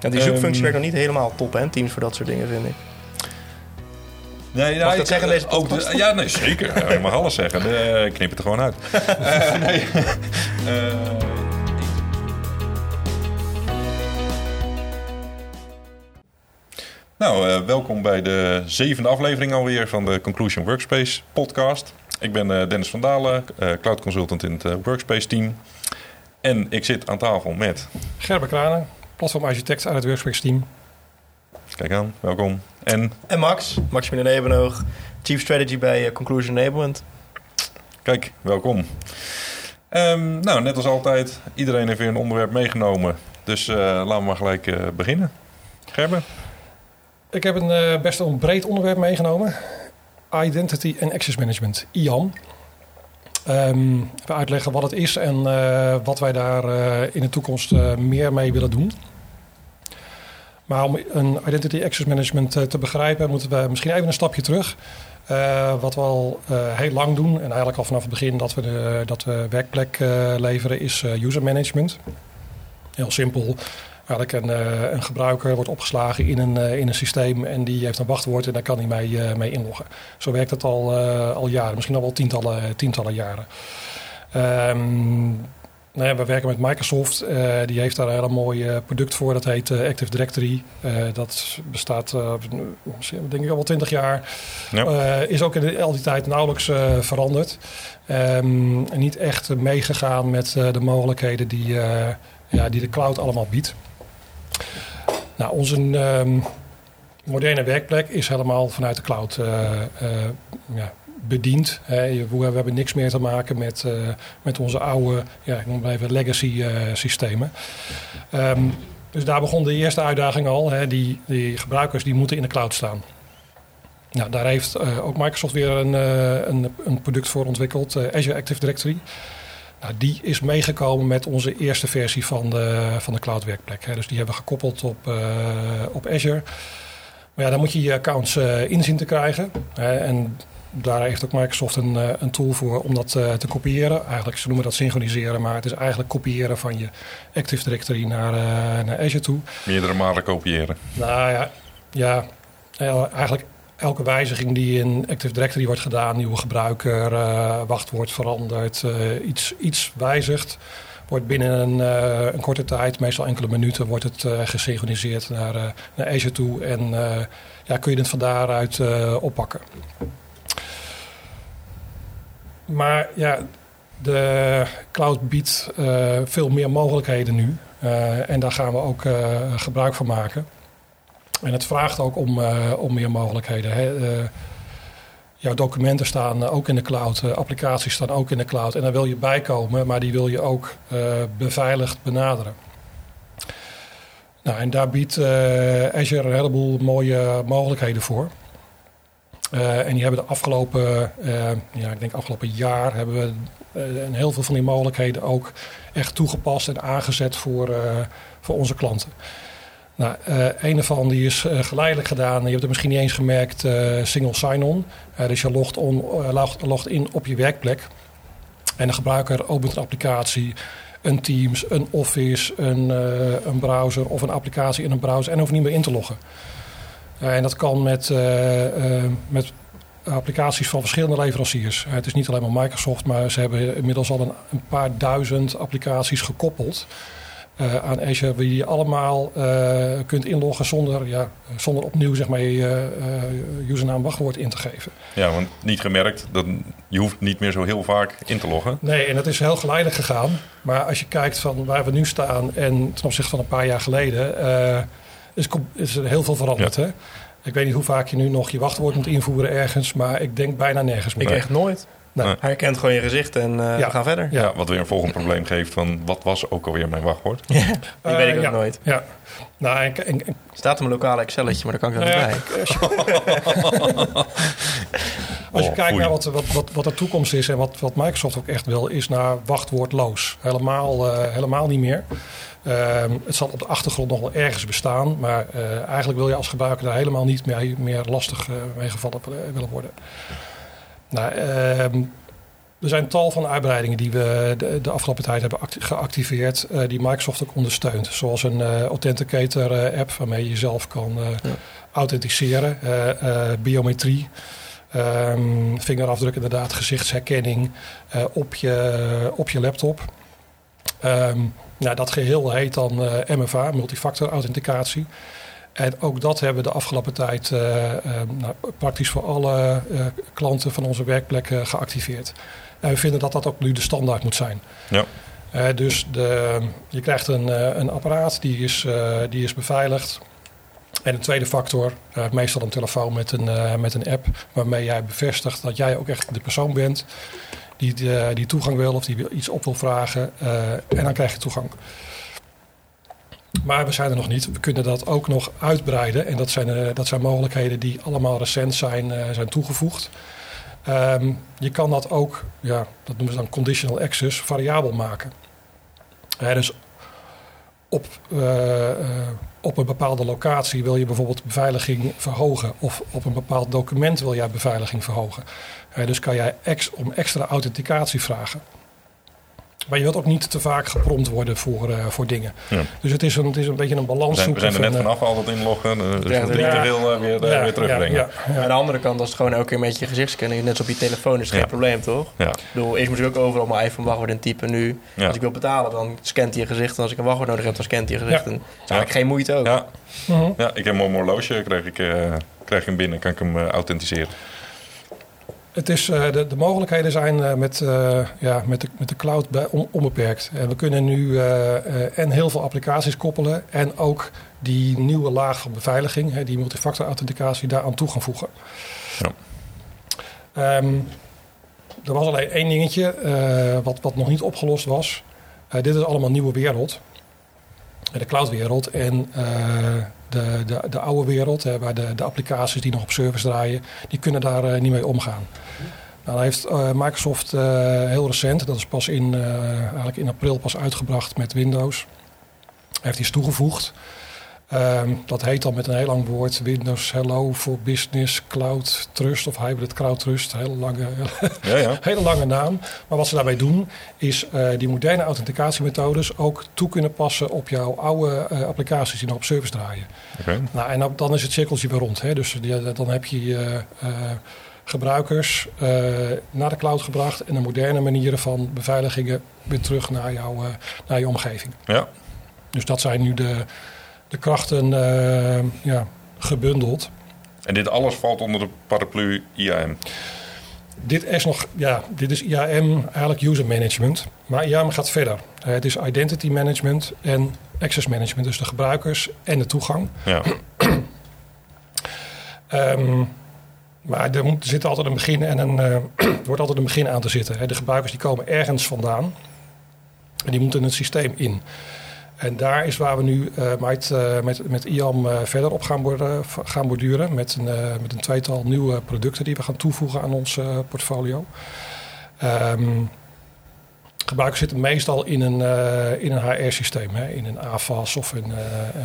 En die zoekfunctie Ehm, werkt nog niet helemaal top, hè? Teams voor dat soort dingen, vind ik. Nee, Mag ik dat zeggen deze ook de- podcast? Ja, nee, zeker. Ja, Je mag alles zeggen. De, ik knip het er gewoon uit. Eh, nee. Eh, nou, eh, welkom bij de zevende aflevering alweer van de Conclusion Workspace podcast. Ik ben eh, Dennis van Dalen, eh, cloud consultant in het eh, Workspace team. En ik zit aan tafel met, Gerber Kranen, platformarchitect uit het Workspace team. kijk aan, welkom. En En Max, Maximilian Ebenoog, Chief Strategy bij eh, Conclusion Enablement. Kijk, welkom. Ehm, nou, net als altijd, iedereen heeft weer een onderwerp meegenomen. Dus eh, laten we maar gelijk eh, beginnen. Gerben? Ik heb een eh, best wel een breed onderwerp meegenomen. Identity and Access Management, IAM. Ehm even uitleggen wat het is en eh, wat wij daar eh, in de toekomst eh, meer mee willen doen. Maar om een Identity Access Management te begrijpen, moeten we misschien even een stapje terug. Wat we al heel lang doen, en eigenlijk al vanaf het begin dat we, de, dat we werkplek leveren, is user management. Heel simpel. Eigenlijk een, eh, een gebruiker wordt opgeslagen in een, eh, in een systeem en die heeft een wachtwoord en daar kan hij mee, eh, mee inloggen. Zo werkt het al, al jaren, misschien al wel tientallen, tientallen jaren. Ehm, nou ja, we werken met Microsoft. die heeft daar een hele mooi product voor. Dat heet Active Directory. Dat bestaat, denk ik, al wel twintig jaar. Ja. Is ook in de- al die tijd nauwelijks veranderd. Ehm, en niet echt meegegaan met de mogelijkheden die, ja, die de cloud allemaal biedt. Nou, onze ehm, moderne werkplek is helemaal vanuit de cloud eh, eh, ja, bediend. We hebben niks meer te maken met, eh, met onze oude, ja, ik noem even legacy systemen. Ehm, dus daar begon de eerste uitdaging al. Hè. Die, die gebruikers die moeten in de cloud staan. Nou, daar heeft ook Microsoft weer een, een, een product voor ontwikkeld, Azure Active Directory. Nou, die is meegekomen met onze eerste versie van de, van de cloud werkplek. Hè. Dus die hebben we gekoppeld op, eh, op Azure. Maar ja, dan moet je je accounts eh, inzien te krijgen. Hè. En daar heeft ook Microsoft een, eh, een tool voor om dat te kopiëren. Eigenlijk, ze noemen dat synchroniseren, maar het is eigenlijk kopiëren van je Active Directory naar, naar Azure toe. Meerdere malen kopiëren. Nou ja, ja eigenlijk elke wijziging die in Active Directory wordt gedaan, nieuwe gebruiker, eh, wachtwoord verandert, eh, iets, iets wijzigt, wordt binnen een, eh, een korte tijd, meestal enkele minuten, wordt het gesynchroniseerd naar, naar Azure toe en ja, kun je het van daaruit oppakken. Maar ja, de cloud biedt veel meer mogelijkheden nu. En daar gaan we ook gebruik van maken. En het vraagt ook om, eh, om meer mogelijkheden. Hè. Eh, jouw documenten staan eh, ook in de cloud, applicaties staan ook in de cloud. En daar wil je bijkomen, maar die wil je ook beveiligd benaderen. Nou, en daar biedt Azure een heleboel mooie mogelijkheden voor. En die hebben de afgelopen, ja, ik denk afgelopen jaar hebben we heel veel van die mogelijkheden ook echt toegepast en aangezet voor, voor onze klanten. Nou, eh, een ervan die is eh, geleidelijk gedaan. Je hebt het misschien niet eens gemerkt, eh, single sign-on. Dus je logt, in op je werkplek. En de gebruiker opent een applicatie, een Teams, een Office, een, een browser of een applicatie in een browser en hoeft niet meer in te loggen. En dat kan met, met applicaties van verschillende leveranciers. Het is niet alleen maar Microsoft, maar ze hebben inmiddels al een paar duizend applicaties gekoppeld eh, aan Azure, waar je allemaal eh, kunt inloggen zonder, ja, zonder opnieuw zeg maar, je eh, username wachtwoord in te geven. Ja, want niet gemerkt, dat, je hoeft niet meer zo heel vaak in te loggen. Nee, en dat is heel geleidelijk gegaan. Maar als je kijkt van waar we nu staan en ten opzichte van een paar jaar geleden, eh, is, is er heel veel veranderd. Hè? Ik weet niet hoe vaak je nu nog je wachtwoord moet invoeren ergens, maar ik denk bijna nergens meer. Ik echt nooit. Nou, Nee. Hij herkent gewoon je gezicht en eh, Ja. we gaan verder. Ja, wat weer een volgend probleem geeft van wat was ook alweer mijn wachtwoord. Die Eh, weet ik ook ja. nooit. Ja. Nou, en, en, en- Staat op mijn lokale Excelletje, maar daar kan ik dan nou niet ja, bij. als je, Oh, kijkt naar wat, wat, wat, wat de toekomst is en wat, wat Microsoft ook echt wil, is naar wachtwoordloos. Helemaal, eh, helemaal niet meer. Ehm, het zal op de achtergrond nog wel ergens bestaan, maar eh, eigenlijk wil je als gebruiker daar helemaal niet meer, meer lastig eh, mee gevallen willen worden. Nou, ehm, Er zijn tal van uitbreidingen die we de, de afgelopen tijd hebben geactiveerd, uh, die Microsoft ook ondersteunt. Zoals een uh, Authenticator app waarmee je jezelf kan ja. authenticeren, biometrie. Um, vingerafdruk, inderdaad, gezichtsherkenning op, je, op je laptop. Um, nou, dat geheel heet dan MFA, multifactor authenticatie. En ook dat hebben we de afgelopen tijd uh, uh, nou, praktisch voor alle klanten van onze werkplekken geactiveerd. En we vinden dat dat ook nu de standaard moet zijn. Ja. dus de, je krijgt een, een apparaat die is, die is beveiligd. En een tweede factor, meestal een telefoon met een, met een app, waarmee jij bevestigt dat jij ook echt de persoon bent die, die toegang wil of die iets op wil vragen. en dan krijg je toegang. Maar we zijn er nog niet. We kunnen dat ook nog uitbreiden. En dat zijn, uh, dat zijn mogelijkheden die allemaal recent zijn, uh, zijn toegevoegd. Um, je kan dat ook, ja, dat noemen ze dan conditional access, variabel maken. Dus op, op een bepaalde locatie wil je bijvoorbeeld beveiliging verhogen. Of op een bepaald document wil jij beveiliging verhogen. dus kan jij ex, om extra authenticatie vragen. Maar je wilt ook niet te vaak geprompt worden voor, uh, voor dingen. Ja. Dus het is, een, het is een beetje een balans. We zijn, we zijn er net van, vanaf altijd inloggen. Uh, dus ja, niet te veel uh, weer, ja, weer terugbrengen. Aan de andere kant, als het gewoon elke keer met je gezichtscanning, net op je telefoon, is geen probleem, toch? Ja. Ik bedoel, eerst moet ik ook overal mijn iPhone wachtwoord in typen. Nu, als ik wil betalen, dan scant hij je gezicht. En als ik een wachtwoord nodig heb, dan scant hij je gezicht. En dat is eigenlijk geen moeite ook. Ja, uh -huh. ja ik heb een horloge, krijg ik, krijg ik hem binnen, kan ik hem authenticeren. Het is, uh, de, de, mogelijkheden zijn uh, met, uh, ja, met, de, met de cloud bij, on, onbeperkt. En we kunnen nu en heel veel applicaties koppelen en ook die nieuwe laag van beveiliging, hè, die multifactor authenticatie, daaraan toe gaan voegen. Ja. Um, er was alleen één dingetje wat, wat nog niet opgelost was. dit is allemaal nieuwe wereld. De cloudwereld. En de, de, de oude wereld, hè, waar de, de applicaties die nog op servers draaien, die kunnen daar uh, niet mee omgaan. Nou, heeft uh, Microsoft heel recent, dat is pas in, eigenlijk in april pas uitgebracht met Windows, heeft iets toegevoegd. Um, dat heet dan met een heel lang woord Windows Hello for Business Cloud Trust of Hybrid Cloud Trust. Hele lange, ja, ja. hele lange naam. Maar wat ze daarmee doen is uh, die moderne authenticatiemethodes ook toe kunnen passen op jouw oude uh, applicaties die nog op service draaien. Okay. Nou, en dan, dan is het cirkeltje weer rond. Hè? Dus die, dan heb je uh, gebruikers naar de cloud gebracht en de moderne manieren van beveiligingen weer terug naar, jouw, naar je omgeving. Ja. Dus dat zijn nu de de krachten uh, ja, gebundeld. En dit alles valt onder de paraplu IAM? Dit is nog, ja, dit is IAM eigenlijk user management. Maar IAM gaat verder. Uh, het is identity management en access management. Dus de gebruikers en de toegang. Ja. um, maar er, moet, zit altijd een begin en een, uh, er wordt altijd een begin aan te zitten. De gebruikers die komen ergens vandaan. En die moeten het systeem in. En daar is waar we nu uh, met, uh, met, met IAM uh, verder op gaan, worden, gaan borduren. Met een, met een tweetal nieuwe producten die we gaan toevoegen aan ons portfolio. Um, gebruikers zitten meestal in een, in een HR-systeem. In een AFAS of een,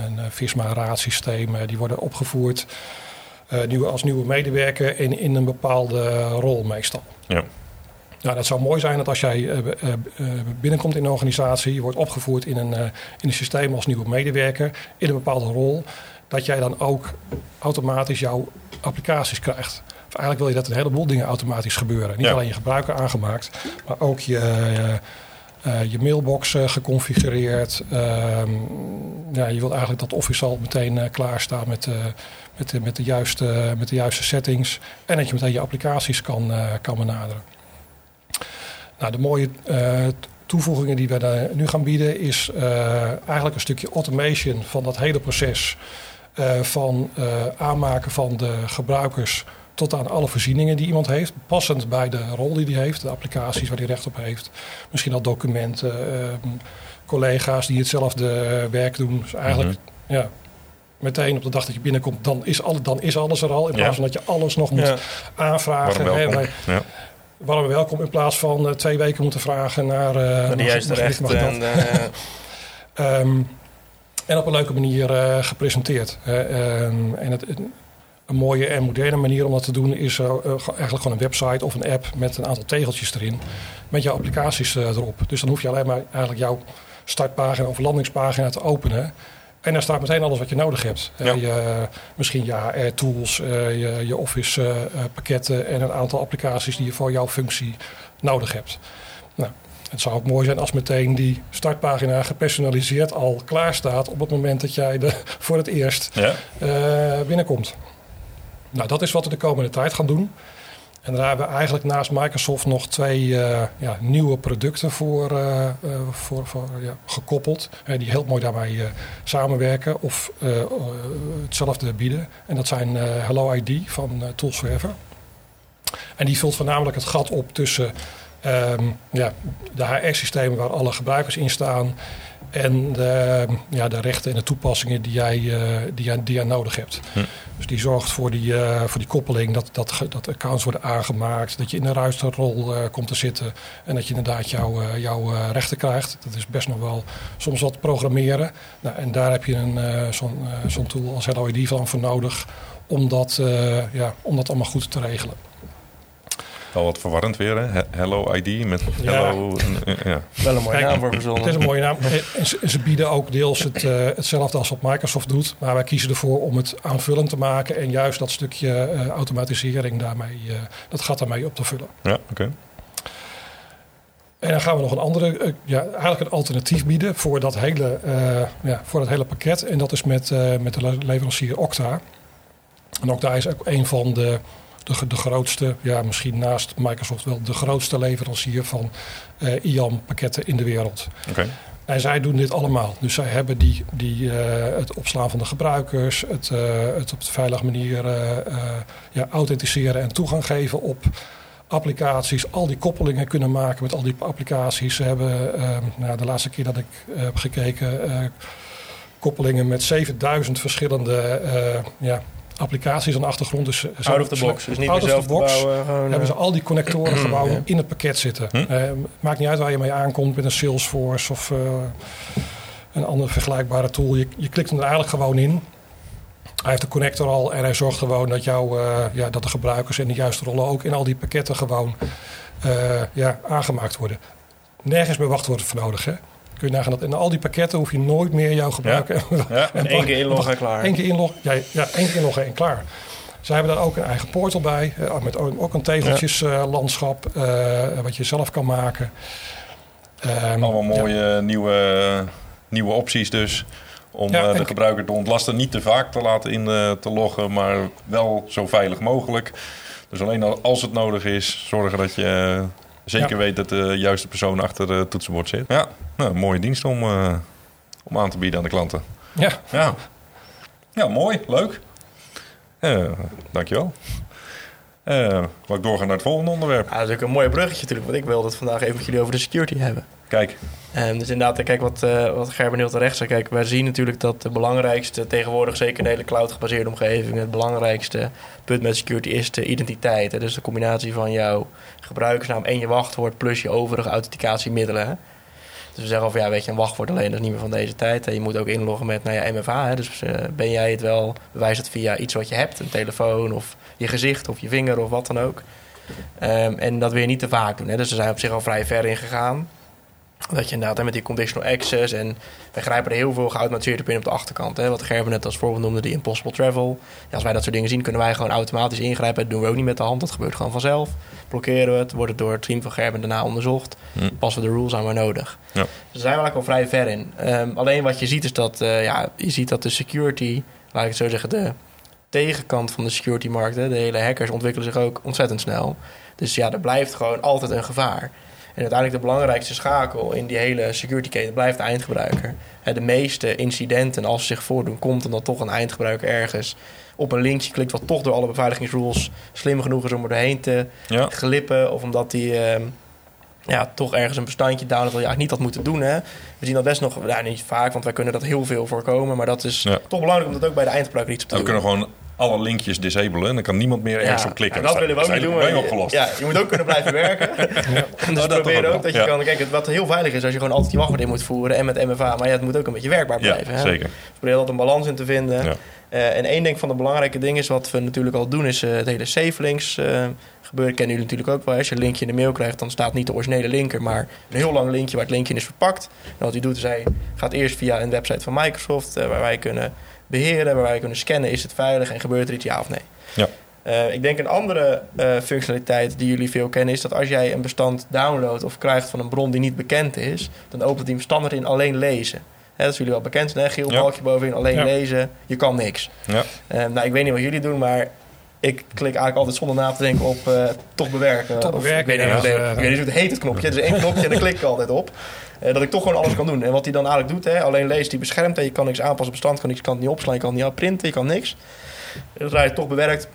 een Visma-raadsysteem. die worden opgevoerd nieuwe, als nieuwe medewerker in, in een bepaalde rol meestal. Ja. Nou, dat zou mooi zijn dat als jij uh, uh, binnenkomt in een organisatie, je wordt opgevoerd in een, in een systeem als nieuwe medewerker, in een bepaalde rol, dat jij dan ook automatisch jouw applicaties krijgt. Of eigenlijk wil je dat een heleboel dingen automatisch gebeuren. Niet Ja. alleen je gebruiker aangemaakt, maar ook je, uh, je mailbox uh, geconfigureerd. Ehm, ja, je wilt eigenlijk dat Office al meteen uh, klaar staat met, met, de, met, de juiste, met de juiste settings. En dat je meteen je applicaties kan, kan benaderen. Nou, de mooie uh, toevoegingen die we daar nu gaan bieden is uh, eigenlijk een stukje automation van dat hele proces uh, van aanmaken van de gebruikers tot aan alle voorzieningen die iemand heeft, passend bij de rol die hij heeft, de applicaties waar hij recht op heeft, misschien al documenten, collega's die hetzelfde werk doen. Dus eigenlijk, mm -hmm. ja, meteen op de dag dat je binnenkomt, dan is, alle, dan is alles er al. In plaats ja. van dat je alles nog moet ja. aanvragen. Hè, wij, ja warm welkom in plaats van uh, twee weken moeten vragen naar... Uh, de juiste rechten. En, uh... um, en op een leuke manier gepresenteerd. Um, en het, een mooie en moderne manier om dat te doen is uh, eigenlijk gewoon een website of een app met een aantal tegeltjes erin. Met jouw applicaties uh, erop. Dus dan hoef je alleen maar eigenlijk jouw startpagina of landingspagina te openen. En daar staat meteen alles wat je nodig hebt. Ja. Je, misschien je HR-tools, je, je Office-pakketten en een aantal applicaties die je voor jouw functie nodig hebt. Nou, het zou ook mooi zijn als meteen die startpagina gepersonaliseerd al klaar staat op het moment dat jij er voor het eerst ja. binnenkomt. Nou, dat is wat we de komende tijd gaan doen. En daar hebben we eigenlijk naast Microsoft nog twee uh, ja, nieuwe producten voor, uh, voor, voor ja, gekoppeld. die heel mooi daarbij samenwerken of hetzelfde bieden. En dat zijn Hello ID van Tools Forever. En die vult voornamelijk het gat op tussen um, ja, de HR-systemen waar alle gebruikers in staan en de, ja, de rechten en de toepassingen die jij, uh, die jij, die jij nodig hebt. Hm. Dus die zorgt voor die, uh, voor die koppeling, dat, dat, dat accounts worden aangemaakt, dat je in een ruisterrol uh, komt te zitten en dat je inderdaad jouw jouw rechten krijgt. Dat is best nog wel soms wat programmeren. Nou, en daar heb je een, zo'n, zo'n tool als HelloID van voor nodig om dat, ja, om dat allemaal goed te regelen. Wel wat verwarrend weer, hè? Hello ID met Hello. Ja. ja. Wel een mooie naam voor verzonnen. Het is een mooie naam. En ze, bieden ook deels het, uh, hetzelfde als wat Microsoft doet. Maar wij kiezen ervoor om het aanvullend te maken. En juist dat stukje uh, automatisering daarmee, uh, dat gaat daarmee op te vullen. Ja, oké. En dan gaan we nog een andere, ja, eigenlijk een alternatief bieden voor dat hele, ja, voor dat hele pakket. En dat is met, met de leverancier Okta. En Okta is ook een van de de, de grootste, ja, misschien naast Microsoft wel de grootste leverancier van uh, IAM-pakketten in de wereld. Okay. En zij doen dit allemaal. Dus zij hebben die, die, uh, het opslaan van de gebruikers, het, uh, het op de veilige manier ja, authenticeren en toegang geven op applicaties, al die koppelingen kunnen maken met al die applicaties. Ze hebben nou, de laatste keer dat ik heb gekeken, koppelingen met 7000 verschillende ja, applicaties aan de achtergrond. Dus out of the box. Dus niet out zelf box. Bouwen, hebben ze al die connectoren gewoon in het pakket zitten. Hm? Uh, maakt niet uit waar je mee aankomt met een Salesforce of uh, een andere vergelijkbare tool. Je, je klikt hem er eigenlijk gewoon in. Hij heeft de connector al en hij zorgt gewoon dat, jou, uh, ja, dat de gebruikers in de juiste rollen ook in al die pakketten gewoon ja, aangemaakt worden. Nergens meer wachtwoorden voor nodig. Hè? Kun je nagaan dat in al die pakketten hoef je nooit meer jouw gebruiken. Ja. ja. en één keer inloggen en klaar. Eén keer inloggen, ja, ja, één keer inloggen en klaar. Zij hebben daar ook een eigen portal bij, uh, met ook een tegeltjeslandschap ja. uh, wat je zelf kan maken. Um, Allemaal mooie ja. nieuwe, nieuwe opties dus. Om ja, de gebruiker te ontlasten. Niet te vaak te laten in te loggen, maar wel zo veilig mogelijk. Dus alleen als het nodig is, zorgen dat je zeker ja. weet dat de juiste persoon achter het toetsenbord zit. Ja, nou, een mooie dienst om, uh, om aan te bieden aan de klanten. Ja. Ja, ja mooi, leuk. Uh, dankjewel. Uh, Wil ik doorgaan naar het volgende onderwerp? Ja, dat is ook een mooi bruggetje natuurlijk, want ik wilde het vandaag even met jullie over de security hebben. Kijk. Um, dus inderdaad, kijk wat, uh, wat Gerben heel terecht zei. Kijk, wij zien natuurlijk dat de belangrijkste, tegenwoordig zeker in de hele cloud-gebaseerde omgeving, het belangrijkste punt met security is de identiteit. Hè? Dus de combinatie van jouw gebruikersnaam en je wachtwoord plus je overige authenticatiemiddelen. Hè? Dus we zeggen van ja, weet je, een wachtwoord alleen dat is niet meer van deze tijd. En je moet ook inloggen met nou ja, MFA. Hè? Dus uh, ben jij het wel, bewijs het via iets wat je hebt, een telefoon of je gezicht of je vinger of wat dan ook. Um, en dat wil je niet te vaak doen. Hè? Dus we zijn op zich al vrij ver in gegaan. Dat je inderdaad met die conditional access en wij grijpen er heel veel geautomatiseerd op in op de achterkant. Hè? Wat Gerben net als voorbeeld noemde, die impossible travel. Ja, als wij dat soort dingen zien, kunnen wij gewoon automatisch ingrijpen. Dat doen we ook niet met de hand, dat gebeurt gewoon vanzelf. Blokkeren we het, wordt het door het team van Gerben daarna onderzocht. Hm. Passen we de rules aan waar nodig. Ja. Dus daar zijn we eigenlijk al vrij ver in. Um, alleen wat je ziet is dat, uh, ja, je ziet dat de security, laat ik het zo zeggen, de tegenkant van de security markt, hè, de hele hackers ontwikkelen zich ook ontzettend snel. Dus ja, er blijft gewoon altijd een gevaar. En uiteindelijk de belangrijkste schakel in die hele security keten blijft de eindgebruiker. De meeste incidenten, als ze zich voordoen, komt omdat toch een eindgebruiker ergens op een linkje klikt, wat toch door alle beveiligingsrules slim genoeg is om er doorheen te ja. glippen. Of omdat hij uh, ja, toch ergens een bestandje downloadt, wat je eigenlijk niet had moeten doen. Hè. We zien dat best nog, nou, niet vaak, want wij kunnen dat heel veel voorkomen. Maar dat is ja. toch belangrijk om dat ook bij de eindgebruiker iets te doen. We kunnen gewoon alle linkjes disabelen. En dan kan niemand meer ergens op klikken. En dat willen we ook niet doen. opgelost. Ja, je moet ook kunnen blijven werken. dus oh, proberen ook dat je kan... Kijk, wat heel veilig is als je gewoon altijd je wachtwoord in moet voeren. En met MFA. Maar ja, het moet ook een beetje werkbaar blijven. Ja, zeker. Probeer altijd een balans in te vinden. Uh, en één ding van de belangrijke dingen is wat we natuurlijk al doen, is het hele safe links gebeuren. Kennen jullie natuurlijk ook wel. Als je een linkje in de mail krijgt, dan staat niet de originele linker, maar een heel lang linkje waar het linkje in is verpakt. En wat hij doet, is hij gaat eerst via een website van Microsoft, waar wij kunnen beheren, waar wij kunnen scannen, is het veilig en gebeurt er iets ja of nee. Ja. Uh, ik denk een andere uh, functionaliteit die jullie veel kennen is dat als jij een bestand downloadt of krijgt van een bron die niet bekend is, dan opent die standaard in alleen lezen. Hè, dat is jullie wel bekend, hè? geel balkje bovenin, alleen lezen, je kan niks. Ja. Uh, nou, ik weet niet wat jullie doen, maar ik klik eigenlijk altijd zonder na te denken op toch bewerken. Toch bewerken, ik weet niet, ja. ik weet niet hoe het heet, het knopje. Er is één knopje en daar klik ik altijd op. dat ik toch gewoon alles kan doen. En wat hij dan eigenlijk doet, hè, alleen leest, die beschermt. Hè, je kan niks aanpassen, bestand kan niks, kan het niet opslaan, je kan het niet printen, je kan niks. Zodra je het toch bewerkt,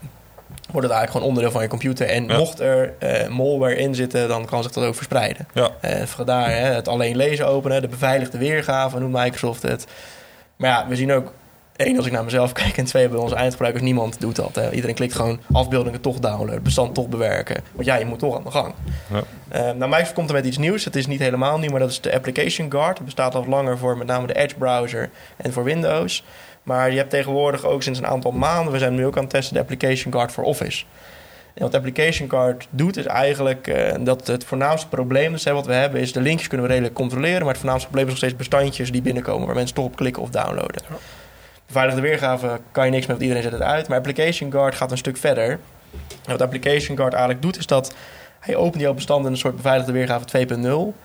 wordt het eigenlijk gewoon onderdeel van je computer. En mocht er uh, malware in zitten, dan kan zich dat ook verspreiden. Ja. Uh, vandaar hè, het alleen lezen openen, de beveiligde weergave noemt Microsoft het. Maar ja, we zien ook, één, als ik naar mezelf kijk, en twee, bij onze eindgebruikers, niemand doet dat. Hè. Iedereen klikt gewoon afbeeldingen toch downloaden, bestand toch bewerken. Want ja, je moet toch aan de gang. Ja. Uh, nou, Microsoft komt er met iets nieuws. Het is niet helemaal nieuw, maar dat is de Application Guard. Het bestaat al langer voor met name de Edge browser en voor Windows. Maar je hebt tegenwoordig ook sinds een aantal maanden, we zijn nu ook aan het testen, de Application Guard voor Office. En wat Application Guard doet, is eigenlijk uh, dat het voornaamste probleem dus, hè, wat we hebben, is de linkjes kunnen we redelijk controleren. Maar het voornaamste probleem is nog steeds bestandjes die binnenkomen waar mensen toch op klikken of downloaden. Ja. Beveiligde weergave kan je niks meer, want iedereen zet het uit. Maar Application Guard gaat een stuk verder. En wat Application Guard eigenlijk doet, is dat hij opent jouw bestand in een soort beveiligde weergave 2.0.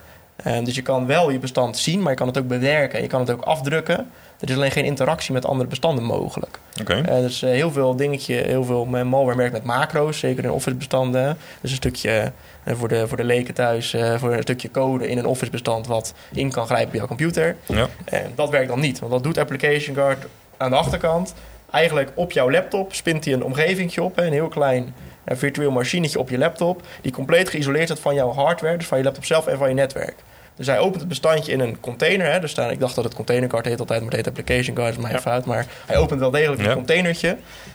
Uh, dus je kan wel je bestand zien, maar je kan het ook bewerken. Je kan het ook afdrukken. Er is alleen geen interactie met andere bestanden mogelijk. Okay. Uh, dus uh, heel veel dingetje, heel veel malware werkt met macro's, zeker in office bestanden. Dus een stukje uh, voor, de, voor de leken thuis, voor een stukje code in een office bestand wat in kan grijpen bij jouw computer. Ja. En dat werkt dan niet, want dat doet Application Guard aan de achterkant. Eigenlijk op jouw laptop spint hij een omgevingje op, een heel klein een virtueel machinetje op je laptop, die compleet geïsoleerd is van jouw hardware, dus van je laptop zelf en van je netwerk. Dus hij opent het bestandje in een container. Hè. Dus ik dacht dat het containercard heet altijd, maar het heet application card, dat is mijn ja. fout. Maar hij opent wel degelijk een ja. containertje.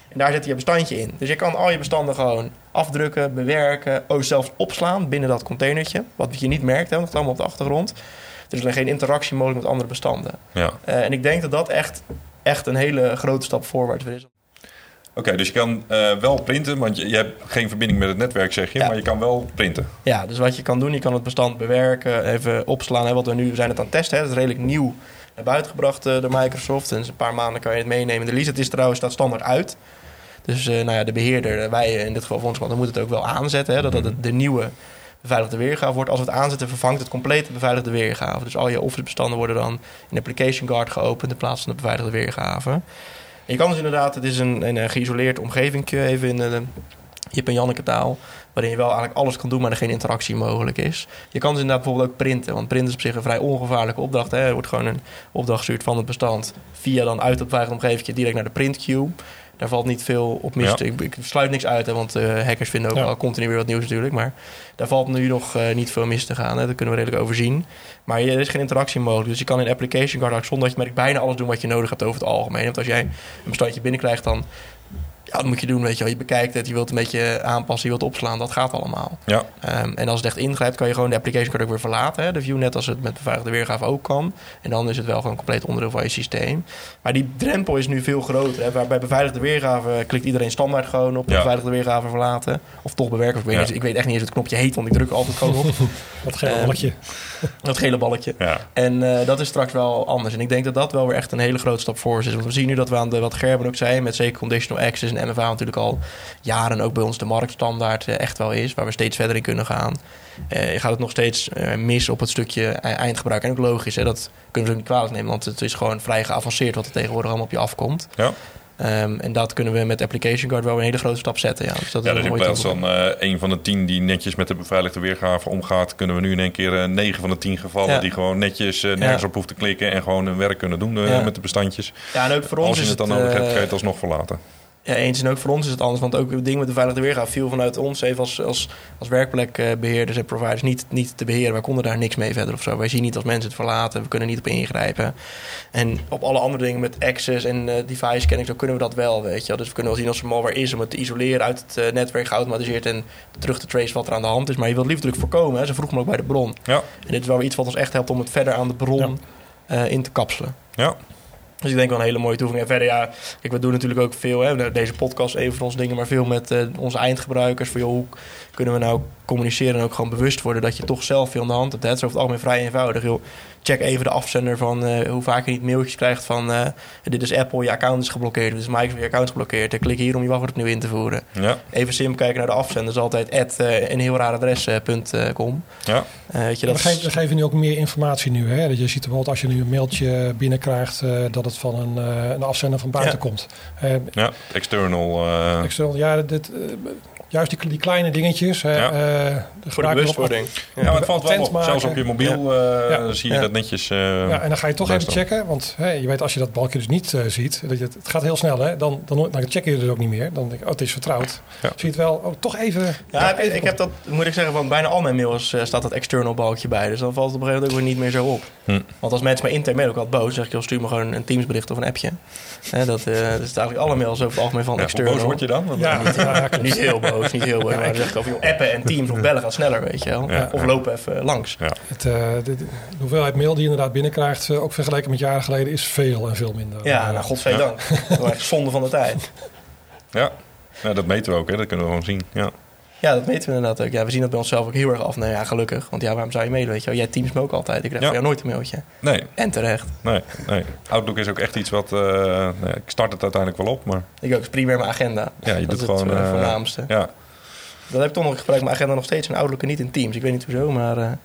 En daar zet hij je bestandje in. Dus je kan al je bestanden gewoon afdrukken, bewerken, ook zelfs opslaan binnen dat containertje. Wat je niet merkt, hè, want het allemaal op de achtergrond. Er is geen interactie mogelijk met andere bestanden. Ja. Uh, en ik denk dat dat echt, echt een hele grote stap voorwaarts is. Oké, okay, dus je kan uh, wel printen, want je, je, hebt geen verbinding met het netwerk, zeg je, ja. maar je kan wel printen. Ja, dus wat je kan doen, je kan het bestand bewerken, even opslaan. Hè, wat we nu we zijn het aan het testen, hè, dat is redelijk nieuw naar buiten gebracht uh, door Microsoft. En een paar maanden kan je het meenemen. De lease, het is trouwens, staat standaard uit. Dus uh, nou ja, de beheerder, wij in dit geval van ons, want dan moet het ook wel aanzetten, hè, dat het de nieuwe beveiligde weergave wordt. Als we het aanzetten, vervangt het complete beveiligde weergave. Dus al je Office bestanden worden dan in Application Guard geopend in plaats van de beveiligde weergave. Je kan dus inderdaad, het is een, een, een geïsoleerd omgeving even in de Jip en Janneke taal. Waarin je wel eigenlijk alles kan doen, maar er geen interactie mogelijk is. Je kan dus inderdaad bijvoorbeeld ook printen. Want printen is op zich een vrij ongevaarlijke opdracht. Hè. Er wordt gewoon een opdracht gestuurd van het bestand. Via dan uit het eigen omgeving direct naar de print queue. Daar valt niet veel op mis. Ja. Ik, ik, sluit niks uit, hè, want uh, hackers vinden ook Ja. wel continu weer wat nieuws natuurlijk. Maar daar valt nu nog uh, niet veel mis te gaan. Hè. Dat kunnen we redelijk overzien. Maar er is geen interactie mogelijk. Dus je kan in Application Guard zonder dat je merkt bijna alles doen wat je nodig hebt over het algemeen. Want als jij een bestandje binnenkrijgt, dan ja, dat moet je doen. Weet je, wel. je bekijkt het, je wilt een beetje aanpassen, je wilt opslaan. Dat gaat allemaal. Ja, Um, en als het echt ingrijpt, kan je gewoon de application card ook weer verlaten. Hè? De view, net als het met beveiligde weergave ook kan. En dan is het wel gewoon compleet onderdeel van je systeem. Maar die drempel is nu veel groter. Hè? Waar bij beveiligde weergave klikt iedereen standaard gewoon op Ja. beveiligde weergave verlaten. Of toch bewerken. Ik weet, Ja. niet, ik weet echt niet eens het knopje heet, want ik druk altijd gewoon op. Dat gele Ehm, balletje. dat gele balletje. ja. En eh, dat is straks wel anders. En ik denk dat dat wel weer echt een hele grote stap voor is. Want we zien nu dat we aan de, wat Gerben ook zei, met zeker conditional access en MFA natuurlijk al jaren ook bij ons de marktstandaard eh, echt wel is, waar we steeds verder in kunnen gaan. Eh, je gaat het nog steeds eh, mis op het stukje e- eindgebruik. En ook logisch, hè, dat kunnen we ook niet kwalijk nemen, want het is gewoon vrij geavanceerd wat er tegenwoordig allemaal op je afkomt. Ja. Ehm, en dat kunnen we met Application Guard wel een hele grote stap zetten. Ja, dus dat Ja, is dus in plaats van een van de tien die netjes met de beveiligde weergave omgaat, kunnen we nu in één keer negen van de tien gevallen Ja. die gewoon netjes nergens Ja. op hoeft te klikken en gewoon hun werk kunnen doen met de bestandjes. Ja, en ook voor ons Als je is het dan nodig hebt, kan je het alsnog verlaten. Ja, eens. En ook voor ons is het anders. Want ook het ding met de veilige weergave viel vanuit ons even als, als, als werkplekbeheerders en providers niet, niet te beheren. Wij konden daar niks mee verder of zo. Wij zien niet als mensen het verlaten. We kunnen niet op ingrijpen. En op alle andere dingen met access en eh, device scanning, zo kunnen we dat wel, weet je. Dus we kunnen wel zien als er malware is om het te isoleren uit het eh, netwerk geautomatiseerd en terug te tracen wat er aan de hand is. Maar je wilt liefdelijk voorkomen. Hè. Ze vroeg me ook bij de bron. Ja, En dit is wel iets wat ons echt helpt om het verder aan de bron Ja. eh, in te kapselen. ja. Dus ik denk wel een hele mooie toevoeging. En verder, ja, kijk, we doen natuurlijk ook veel, hè, deze podcast even van ons dingen, maar veel met uh, onze eindgebruikers. Voor joh, hoe kunnen we nou communiceren en ook gewoon bewust worden dat je toch zelf veel aan de hand hebt. Het is over het algemeen vrij eenvoudig. Joh, check even de afzender van uh, hoe vaak je niet mailtjes krijgt van uh, dit is Apple, je account is geblokkeerd, dit is Microsoft, je account is geblokkeerd. En klik hier om je wachtwoord opnieuw in te voeren. Ja. Even simpel kijken naar de afzender. Dat is altijd at, uh, een heel raar adres.com. ja. weet je, dat we, geven, we geven nu ook meer informatie nu. Hè? Dat je ziet bijvoorbeeld als je nu een mailtje binnenkrijgt dat het van een, een afzender van buiten ja. komt. ja, external. external, ja, dit, juist die, die, kleine dingetjes. Ja. Uh, Voor de bewustwording. Ja, maar het valt wel op. Zelfs op je mobiel ja. uh, ja. zie je dat netjes. Uh, ja, en dan ga je toch even checken. Want hey, je weet als je dat balkje dus niet ziet, dat je, het gaat heel snel. Hè? Dan, dan, dan check je het dus ook niet meer. Dan denk je, oh, het is vertrouwd. Zie je het wel, oh, toch even. Ja, even ik heb dat, moet ik zeggen, van bijna al mijn mails staat dat external balkje bij. Dus dan valt het op een gegeven moment ook weer niet meer zo op. Hm. Want als mensen maar intern mailen, ook altijd boos, zeg ik, joh, stuur me gewoon een Teams-bericht of een appje. dat, dat is eigenlijk alle mails over het algemeen van external. Hoe boos word je dan? Ja, niet, niet heel boos, niet heel. Maar ik over joh, appen en Teams of bellen gaat sneller, weet je wel. Ja, of lopen even langs. Ja. Het, uh, de, de, hoeveelheid mail die je inderdaad binnenkrijgt, uh, ook vergeleken met jaren geleden, is veel en veel minder. Ja, nou, godzijdank. Ja. zonde van de tijd. Ja. ja, dat meten we ook, hè. dat kunnen we gewoon zien. Ja. Ja, dat meten we inderdaad ook. Ja, we zien dat bij onszelf ook heel erg af. Nou ja, gelukkig. Want ja, waarom zou je mailen, weet je wel? Jij teams me ook altijd. Ik krijg ja. van jou nooit een mailtje. Nee. En terecht. Nee, nee. Outlook is ook echt iets wat... Uh, nee, ik start het uiteindelijk wel op, maar... Ik ook. is primair mijn agenda. Ja, je dat doet gewoon... het uh, voornaamste. Ja. Dat heb ik toch nog gebruikt. Mijn agenda nog steeds in Outlook en niet in Teams. Ik weet niet hoezo, maar...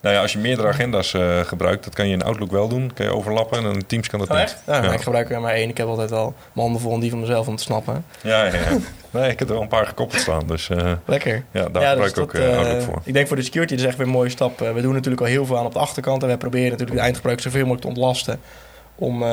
Nou ja, als je meerdere agenda's uh, gebruikt, dat kan je in Outlook wel doen. Kan je overlappen en in Teams kan dat oh, niet. Ja, ja. Ik gebruik er maar één. Ik heb altijd al mijn handen vol en die van mezelf om te snappen. Ja, ja, ja. nee, ik heb er wel een paar gekoppeld staan. Dus, uh, Lekker. Ja, daar ja, gebruik dus ik ook uh, Outlook voor. Ik denk voor de security is echt weer een mooie stap. we doen natuurlijk al heel veel aan op de achterkant. En wij proberen natuurlijk de eindgebruiker zoveel mogelijk te ontlasten. Om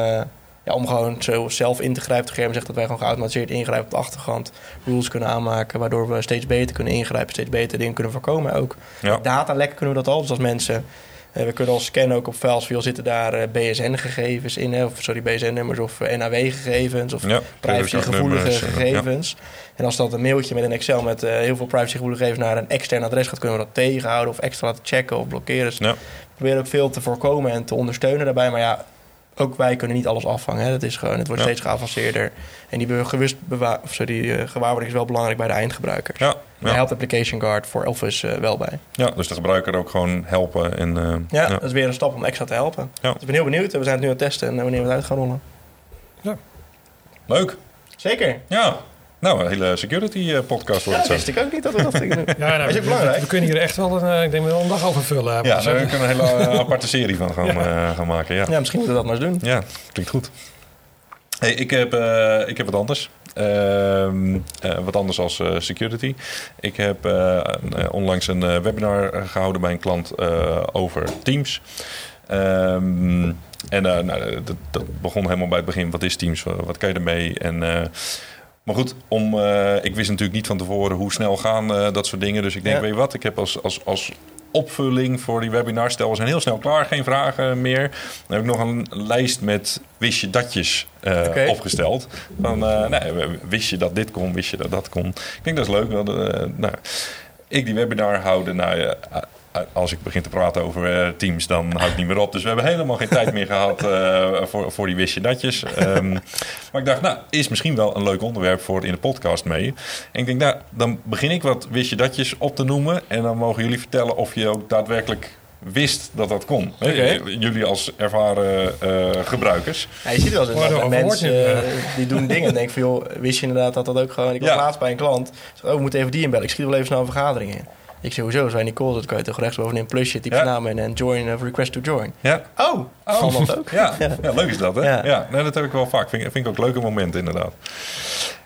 ja, om gewoon zo zelf in te grijpen. Te zegt dat wij gewoon geautomatiseerd ingrijpen op de achtergrond. Rules kunnen aanmaken, waardoor we steeds beter kunnen ingrijpen. Steeds beter dingen kunnen voorkomen ook. Ja. Datalekken kunnen we dat al. Dus als mensen... Uh, we kunnen al scannen ook op files. Veel zitten daar uh, BSN-gegevens in. Hè, of sorry, BSN-nummers of uh, NAW-gegevens. Of ja, privacy-gevoelige gegevens. Ja. En als dat een mailtje met een Excel met heel veel privacy-gevoelige gegevens... naar een extern adres gaat, kunnen we dat tegenhouden... of extra laten checken of blokkeren. Dus ja. we proberen ook veel te voorkomen en te ondersteunen daarbij. Maar ja, ook wij kunnen niet alles afvangen. Hè. Dat is gewoon, het wordt Ja. steeds geavanceerder. En die gewust bewa- of sorry, die, eh, gewaarwording is wel belangrijk bij de eindgebruikers. Ja, Daar ja. helpt Application Guard voor Office eh, wel bij. ja, dus de gebruiker ook gewoon helpen. En, eh, Ja, dat is weer een stap om extra te helpen. Ja. Dus ik ben heel benieuwd. We zijn het nu aan het testen en wanneer we het uit gaan rollen. Leuk. Zeker. Ja. Nou, een hele security eh, podcast Ja, wordt dat het zo. wist ik ook niet dat we dat gingen doen. Ja, nou, Is ook we, belangrijk. we kunnen hier echt wel een, eh, ik denk wel een dag over vullen. Ja, daar eh, kunnen we een hele eh, aparte serie van gaan, eh, gaan maken. Ja. Ja, misschien moeten we dat maar eens doen. Ja, klinkt goed. Hey, ik, heb, eh, ik heb wat anders. Ehm, eh, wat anders als eh, security. Ik heb eh, eh, onlangs een eh, webinar eh, gehouden bij een klant eh, over Teams. Ehm, en eh, nou, dat, dat begon helemaal bij het begin. Wat is Teams? Wat kan je ermee? En, eh, maar goed, om, eh, ik wist natuurlijk niet van tevoren hoe snel gaan eh, dat soort dingen. Dus ik denk, Ja. weet je wat, ik heb als, als, als opvulling voor die webinar, stel we zijn heel snel klaar, geen vragen meer. Dan heb ik nog een lijst met wist je datjes eh, opgesteld. Van, nee, wist je dat dit kon, wist je dat dat kon. Ik denk dat is leuk. Nou, ik die webinar houden, nou als ik begin te praten over eh, Teams, dan hou ik niet meer op. Dus we hebben helemaal geen tijd meer gehad eh, voor, voor die wist je datjes. Ehm, maar ik dacht, nou, is misschien wel een leuk onderwerp voor in de podcast mee. En ik denk, nou, dan begin ik wat wist je datjes op te noemen. En dan mogen jullie vertellen of je ook daadwerkelijk wist dat dat kon. Oké. Jullie als ervaren eh, gebruikers. Ja, je ziet wel eens hoor, mensen die doen dingen en denk van joh, wist je inderdaad dat dat ook gewoon... Ik was Ja. laatst bij een klant, zeg, oh we moeten even die inbellen. Ik schiet wel even snel een vergadering in. Ik zeg hoezo, zei Nicole, dat kan je toch rechtsbovenin een plusje, typ je Ja. naam in en join of request to join. Ja, Oh, dat ook? ja, ja. leuk is dat, hè? Ja, Ja. nee, dat heb ik wel vaak. Vind, ik- vind ik ook leuke momenten, inderdaad.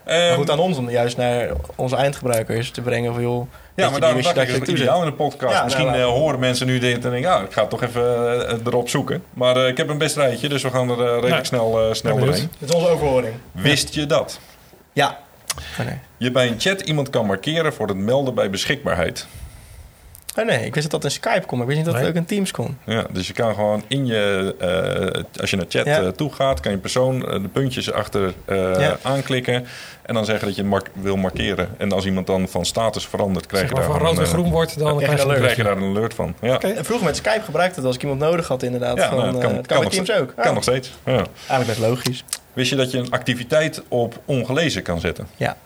Maar Ehm, goed aan ons om juist naar onze eindgebruikers te brengen van joh, Ja, maar daarom dacht dat ik toe jou in de podcast. Ja, Misschien nou, eh, laten horen mensen nu dit en denken, ja, ik ga toch even eh, erop zoeken. Maar eh, ik heb een best rijtje, dus we gaan er eh, redelijk Nou, snel, eh, snel doorheen. Dit is onze overhoring. Wist je dat? Ja. Oh, nee. Je bij een chat iemand kan markeren voor het melden bij beschikbaarheid. Oh nee, ik wist dat dat in Skype kon, maar ik wist niet dat het ook in Teams kon. Ja, dus je kan gewoon in je, uh, als je naar chat ja. uh, toe gaat, kan je persoon uh, de puntjes achter ja. aanklikken en dan zeggen dat je het mark wil markeren. En als iemand dan van status verandert, krijg zeg je daar van rood en groen wordt, dan krijg, je, alert. krijg je daar een alert van. Ja. Okay. En vroeger met Skype gebruikte het als ik iemand nodig had inderdaad. Ja, van, nou, het kan, kan, kan met Teams ook. Kan nog steeds. Ja. Eigenlijk best logisch. Wist je dat je een activiteit op ongelezen kan zetten? Ja.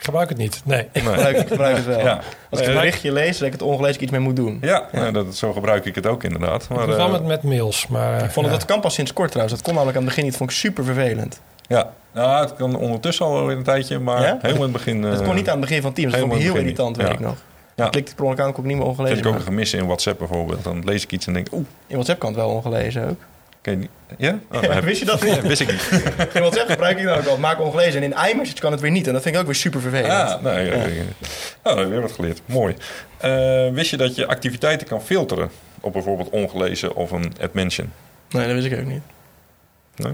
Ik gebruik het niet, nee. Ik gebruik, ik gebruik het wel. Ja. Als ik een berichtje lees, dat ik het ongelezen iets mee moet doen. Ja, ja. Nou, dat, zo gebruik ik het ook inderdaad. Maar, ik uh, met, met mails. Maar, ik vond ja. dat kan pas sinds kort trouwens. Dat kon namelijk aan het begin niet. Dat vond ik super vervelend. Ja, nou, het kan ondertussen al weer een tijdje, maar ja? helemaal in het begin... Uh, het kon niet aan het begin van Teams. Dat vond ik heel irritant, weet ik nog. Ja. Ik klikte per ongeluk aan, ik niet meer ongelezen. Dat heb ik ook een gemis in WhatsApp bijvoorbeeld. Dan lees ik iets en denk oeh. In WhatsApp kan het wel ongelezen ook. Ken je niet? Ja? Oh, ja wist je dat niet? Ja, wist ik niet. in WhatsApp gebruik ik dan ook al. Maak ongelezen. En in iMessage kan het weer niet. En dat vind ik ook weer super vervelend. Ah, nee, ja. Oh, heb weer wat geleerd. Mooi. Uh, wist je dat je activiteiten kan filteren op bijvoorbeeld ongelezen of een add mention? Nee, dat wist ik ook niet. Nee?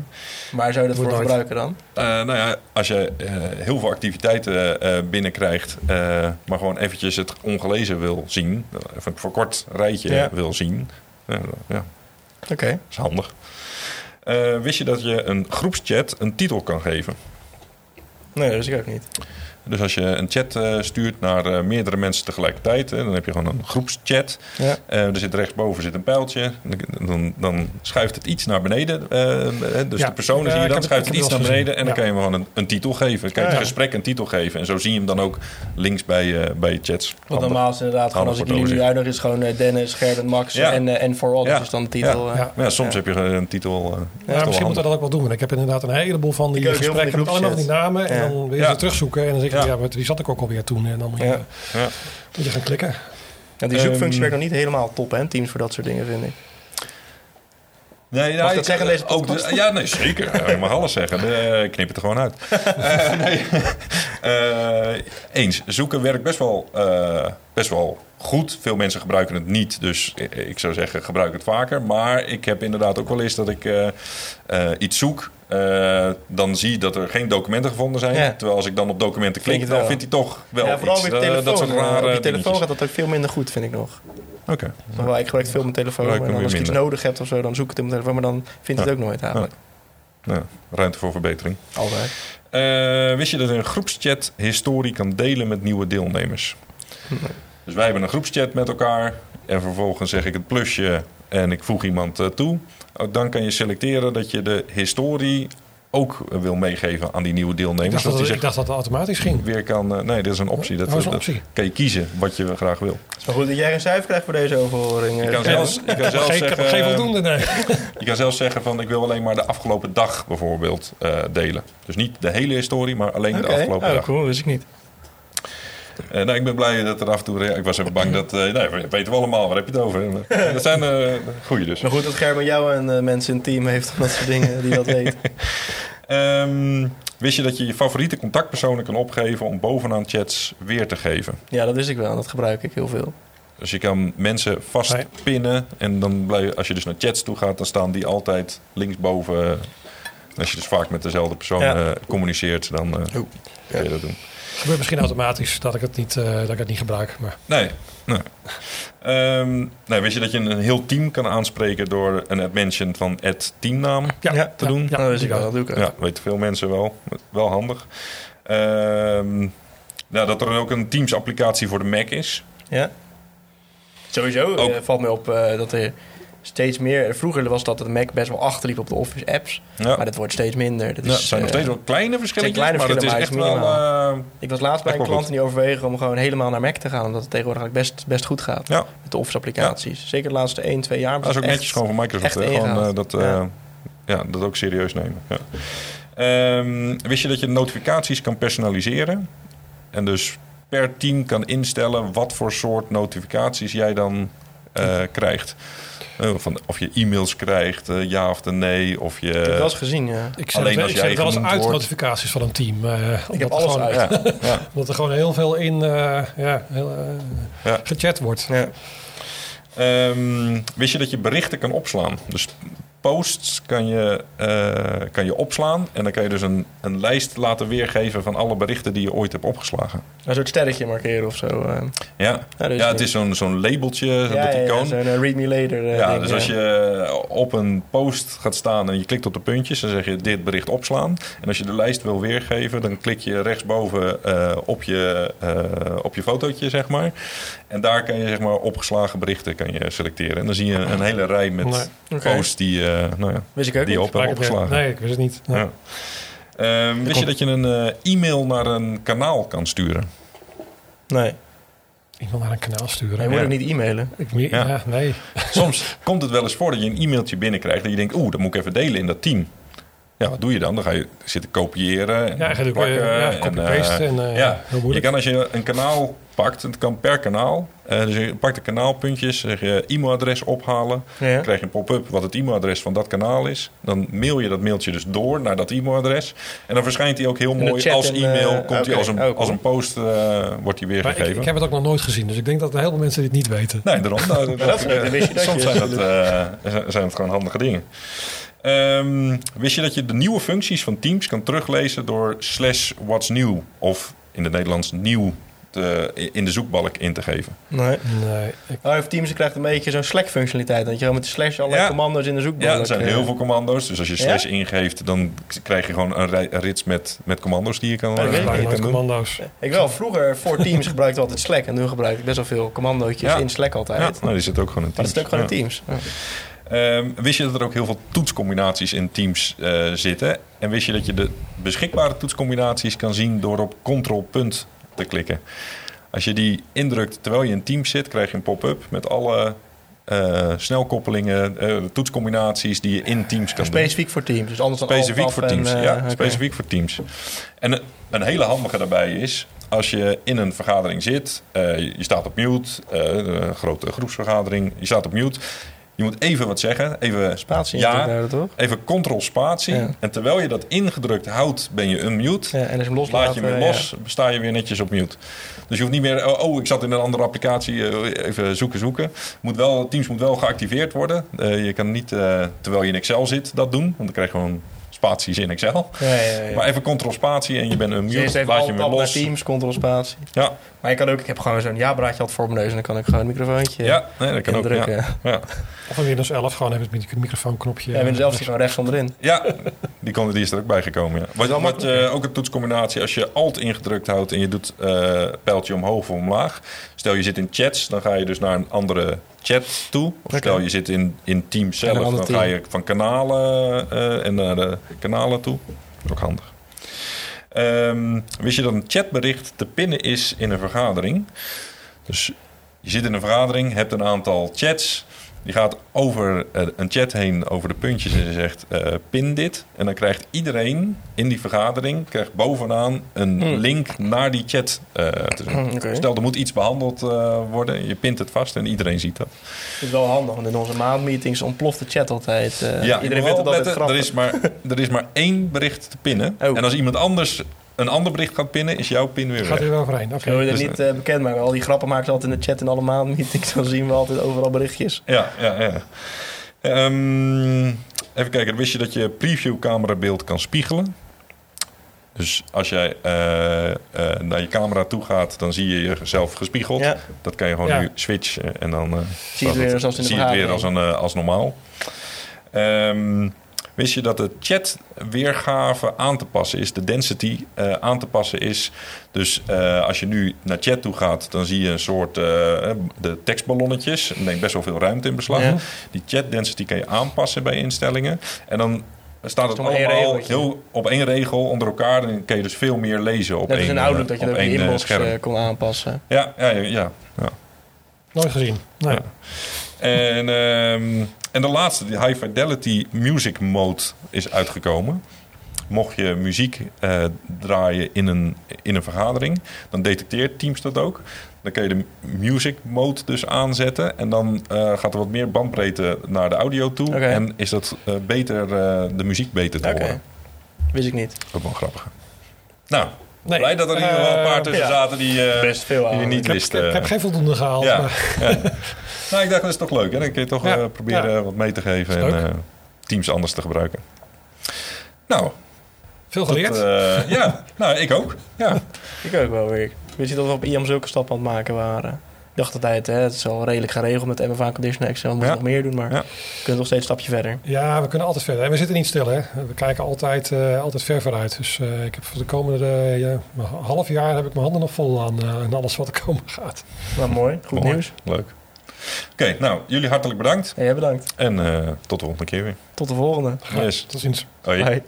Waar zou je dat voor nooit. gebruiken dan? Uh, nou ja, als je uh, heel veel activiteiten uh, binnenkrijgt, maar gewoon eventjes het ongelezen wil zien, even een verkort rijtje ja. wil zien, ja, Oké. Okay. Dat is handig. Uh, wist je dat je een groepschat een titel kan geven? Nee, dat wist ik ook niet. Dus als je een chat uh, stuurt naar uh, meerdere mensen tegelijkertijd, hè, dan heb je gewoon een groepschat. Ja. Uh, er zit rechtsboven zit een pijltje. Dan, dan schuift het iets naar beneden. dus ja. de personen zie je dan, schuift het iets naar beneden. Gezien. En dan kan je hem gewoon een, een titel geven. Dan kan je het gesprek een titel geven. En zo zie je hem dan ook links bij, bij je chats. Want normaal is inderdaad gewoon als ik jullie nu uitnodig is gewoon Dennis, Gerben, Max en, en For All. Dat is dan de titel. Ja, soms heb je een titel. ja, misschien moet dat ook wel doen. Ik heb inderdaad een heleboel van die gesprekken met allemaal die namen. En dan wil je ze terugzoeken. En dan zeg ja. ja, maar die zat ik ook alweer toen. En dan moet je, ja. Ja. Moet je gaan klikken. Ja, die zoekfunctie um, werkt nog niet helemaal top, hè? Teams voor dat soort dingen, vind ik. Nee, ik dat zeggen deze ook de, Ja, nee, zeker. Je mag alles zeggen. De, ik knip het er gewoon uit. uh, nee. uh, eens, zoeken werkt best wel, uh, best wel goed. Veel mensen gebruiken het niet, dus ik zou zeggen gebruik het vaker. Maar ik heb inderdaad ook wel eens dat ik iets zoek uh, dan zie je dat er geen documenten gevonden zijn. Ja. Terwijl als ik dan op documenten klik, dan vindt hij toch wel ja, vooral iets. Met telefoon, dat soort rare op je telefoon gaat dat ook veel minder goed, vind ik nog. Oké. Okay. Ik gebruik veel mijn telefoon. En als ik iets nodig heb of zo, dan zoek ik het op mijn telefoon. Maar dan vindt ja. het ook nooit eigenlijk. Ja. ruimte voor verbetering. Altijd. Uh, wist je dat een groepschat historie kan delen met nieuwe deelnemers? Nee. Dus wij hebben een groepschat met elkaar. En vervolgens zeg ik het plusje en ik voeg iemand toe. Ook dan kan je selecteren dat je de historie ook wil meegeven aan die nieuwe deelnemers. Ik dacht dat, dat, ik dacht dat het automatisch ging. Weer kan, uh, nee, dit is een optie. Dat, oh, is een optie. Dat kan je kiezen wat je graag wil. Het is maar goed dat jij een cijfer krijgt voor deze overhoring. Je kan zelfs, je kan zelfs geen, zeggen... geen voldoende, nee. Je kan zelfs zeggen van ik wil alleen maar de afgelopen dag bijvoorbeeld uh, delen. Dus niet de hele historie, maar alleen okay. de afgelopen oh, dag. cool, wist ik niet. Uh, nou, ik ben blij dat er af en toe... Ik was even bang dat... Uh, nee, weten we allemaal. Waar heb je het over? Uh, dat zijn goeie dus. Maar goed dat Gerben jou en mensen in het team heeft... om dat soort dingen die dat weet. um, wist je dat je je favoriete contactpersonen kan opgeven... om bovenaan chats weer te geven? Ja, dat wist ik wel. Dat gebruik ik heel veel. Dus je kan mensen vastpinnen... en dan blijf, als je dus naar chats toe gaat... dan staan die altijd linksboven... Als je dus vaak met dezelfde persoon ja. communiceert... dan kun je dat doen. Het gebeurt misschien automatisch dat ik het niet, uh, dat ik het niet gebruik. Maar. Nee. nee. Um, nee. Weet je dat je een heel team kan aanspreken door een add mention van add teamnaam ja, te doen? Ja, dat, dat doe ik ook. Ja, weten veel mensen wel. Wel handig. Um, nou, dat er ook een Teams applicatie voor de Mac is. Ja. Sowieso uh, valt mij op uh, dat er steeds meer. Vroeger was dat de Mac best wel achterliep op de Office apps. Ja. Maar dat wordt steeds minder. Dat ja, het zijn nog steeds wel kleine verschillen. kleine maar verschillen, het is echt wel. Uh, ik was laatst bij een klant die overwegen om gewoon helemaal naar Mac te gaan. Omdat het tegenwoordig best, best goed gaat. Ja. Met de Office applicaties. Zeker de laatste 1, 2 jaar. Dat is ook echt, netjes gewoon van Microsoft. Gewoon, uh, dat, uh, ja. dat ook serieus nemen. Ja. Um, wist je dat je notificaties kan personaliseren? En dus per team kan instellen wat voor soort notificaties jij dan krijgt. Uh, van of je e-mails krijgt, uh, ja of nee. Of je, ik heb het wel eens gezien, ja. Ik zet, alleen als ik zet wel eens uit wordt. notificaties van een team. Uh, ik heb alles gewoon, uit. Ja, ja. omdat er gewoon heel veel in ja, heel, ja. gechat wordt. Ja. Um, wist je dat je berichten kan opslaan? Dus posts kan je, uh, kan je opslaan. En dan kan je dus een, een lijst laten weergeven van alle berichten die je ooit hebt opgeslagen. Een soort sterretje markeren of zo. Uh. Ja. Ja, ja, het is zo'n zo'n labeltje, ja, icoon. Ja, zo'n read me later. ja, ding, dus als je op een post gaat staan en je klikt op de puntjes, dan zeg je dit bericht opslaan. En als je de lijst wil weergeven, dan klik je rechtsboven op, je, op je fotootje, zeg maar. En daar kan je zeg maar opgeslagen berichten kan je selecteren. En dan zie je een hele rij met posts die, nou ja, wist ik ook die op hebt opgeslagen. Nee, ik wist het niet. Ja. Um, wist je dat je een uh, e-mail naar een kanaal kan sturen? Nee. Iemand naar een kanaal sturen. Nee, moet ja. niet e-mailen. Ik, ja. ja. nee. Soms komt het wel eens voor dat je een e-mailtje binnenkrijgt... en je denkt, oeh, dat moet ik even delen in dat team. Ja, wat doe je dan? Dan ga je zitten kopiëren en ja, je plakken. Ja, copy-paste. En, uh, ja. Je kan als je een kanaal pakt, het kan per kanaal. Uh, dus je pakt de kanaalpuntjes, zeg je e-mailadres ophalen. Ja. Dan krijg je een pop-up wat het e-mailadres van dat kanaal is. Dan mail je dat mailtje dus door naar dat e-mailadres. En dan verschijnt hij ook heel mooi als e-mail. Uh, komt hij als een, als een post, wordt hij weergegeven. Ik, ik, heb het ook nog nooit gezien, dus ik denk dat heel veel mensen dit niet weten. Nee, daarom. Nou, dat, dat, soms zijn het, zijn het gewoon handige dingen. Um, wist je dat je de nieuwe functies van Teams kan teruglezen door slash what's new? Of in het Nederlands nieuw te, in de zoekbalk in te geven. Nee. nee ik... oh, Teams krijgt een beetje zo'n Slack-functionaliteit. Dat je gewoon met de slash allerlei commando's in de zoekbalk... Ja, er zijn heel veel commando's. Dus als je slash ingeeft, dan krijg je gewoon een, rits met, met commando's die je kan, uh, je kan commando's. Ik wel, vroeger voor Teams gebruikte altijd Slack. En nu gebruik ik best wel veel commandootjes in Slack altijd. Ja, nou, die zit ook gewoon in Teams. Maar dat is ook gewoon in Teams. Um, wist je dat er ook heel veel toetscombinaties in Teams uh, zitten? En wist je dat je de beschikbare toetscombinaties kan zien door op control punt te klikken? Als je die indrukt terwijl je in Teams zit, krijg je een pop-up met alle uh, snelkoppelingen, uh, toetscombinaties die je in Teams kan specifiek doen. voor Teams, dus anders dan Specifiek voor Teams, en, ja, okay. specifiek voor Teams. En een hele handige daarbij is, als je in een vergadering zit, je staat op mute, een grote groepsvergadering, je staat op mute je moet even wat zeggen. Even spatie. Ja, toch? even control spatie. En terwijl je dat ingedrukt houdt, ben je unmute. Ja, en als je hem los laat je hem weer los, sta je weer netjes op mute. Dus je hoeft niet meer, oh, oh, ik zat in een andere applicatie, eh, even zoeken, zoeken. Moet wel, Teams moet wel geactiveerd worden. Uh, je kan niet, uh, terwijl je in Excel zit, dat doen. Want dan krijg je gewoon spaties in Excel. Ja, ja, ja. Maar even control spatie en je bent een mute. laat je hem los. Teams, control spatie. Ja. Maar je kan ook, ik heb gewoon zo'n ja-braadje al voor mijn neus en dan kan ik gewoon een microfoontje Ja, nee, dat kan ook. Drukken. Ja. Of in Windows 11 gewoon heb het microfoonknopje. Ja, Windows 11 zit gewoon rechts onderin. Ja, die, kon, die is er ook bij gekomen. Ja. Wat, wat uh, ook een toetscombinatie, als je Alt ingedrukt houdt en je doet uh, pijltje omhoog of omlaag. Stel je zit in chats, dan ga je dus naar een andere chat toe. Of stel je zit in, in Team zelf, dan team. ga je van kanalen uh, en naar de kanalen toe. Ook handig. Um, wist je dat een chatbericht te pinnen is in een vergadering? Dus je zit in een vergadering, hebt een aantal chats. Die gaat over uh, een chat heen, over de puntjes en ze zegt uh, pin dit. En dan krijgt iedereen in die vergadering krijgt bovenaan een hmm. link naar die chat uh, te zien. Okay. Stel, er moet iets behandeld worden. Je pint het vast en iedereen ziet dat. Het is wel handig, want in onze maandmeetings ontploft de chat altijd. ja, iedereen vindt het altijd grappig. Er is, maar, er is maar één bericht te pinnen. Oh. En als iemand anders een ander bericht gaat pinnen, is jouw pin weer weg. Gaat er wel overheen. Oké. Okay. Dus, niet uh, bekend maken. Al die grappen maken ze altijd in de chat en alle maandmeetings. Dan zien we altijd overal berichtjes. Ja, ja, ja. Um, even kijken. Wist je dat je preview camerabeeld kan spiegelen? Dus als jij uh, uh, naar je camera toe gaat, dan zie je jezelf gespiegeld. Ja. Dat kan je gewoon ja. nu switchen en dan zie je het weer, zoals in de zie het weer als, een, als normaal. Um, Wist je dat de chat-weergave aan te passen is, de density uh, aan te passen is? Dus uh, als je nu naar chat toe gaat, dan zie je een soort uh, de tekstballonnetjes. Dan neemt best wel veel ruimte in beslag. Ja. Die chat density kan je aanpassen bij instellingen. En dan staat het allemaal heel op één regel onder elkaar. Dan kan je dus veel meer lezen op dat één Dat is een dat je dat in inbox scherm. kon aanpassen. Ja, ja, ja. ja, ja. Nooit gezien. Nee. Ja. En, um, en de laatste, de High Fidelity Music Mode, is uitgekomen. Mocht je muziek uh, draaien in een, in een vergadering, dan detecteert Teams dat ook. Dan kun je de music mode dus aanzetten. En dan uh, gaat er wat meer bandbreedte naar de audio toe. Okay. En is dat uh, beter, de muziek beter te okay. horen. Wist ik niet. Ook wel grappig. Nou, Nee. Blij dat er in ieder geval een paar tussen ja. zaten die, uh, Best veel die je niet ik wist. Heb, ik, heb geen voldoende gehaald. Ja. Maar. ja. Nou, ik dacht, dat is toch leuk. Hè? Dan kun je toch ja. uh, proberen ja. wat mee te geven. En, uh, Teams anders te gebruiken. Nou. Veel geleerd. ja, nou, ik ook. Ja. ik ook wel weer. Weet je dat we op IAM zulke stappen aan het maken waren? dacht altijd, hè, het is al redelijk geregeld met MFA Condition Excel. We moeten nog meer doen, maar we kunnen nog steeds een stapje verder. Ja, we kunnen altijd verder. En we zitten niet stil, hè. We kijken altijd, uh, altijd ver vooruit. Dus uh, ik heb voor de komende uh, half jaar heb ik mijn handen nog vol aan, aan alles wat er komen gaat. Nou, mooi. Goed nieuws. Leuk. Oké, nou, jullie hartelijk bedankt. En jij bedankt. En tot de volgende keer weer. Tot de volgende. Yes. Tot ziens. Hoi. Bye.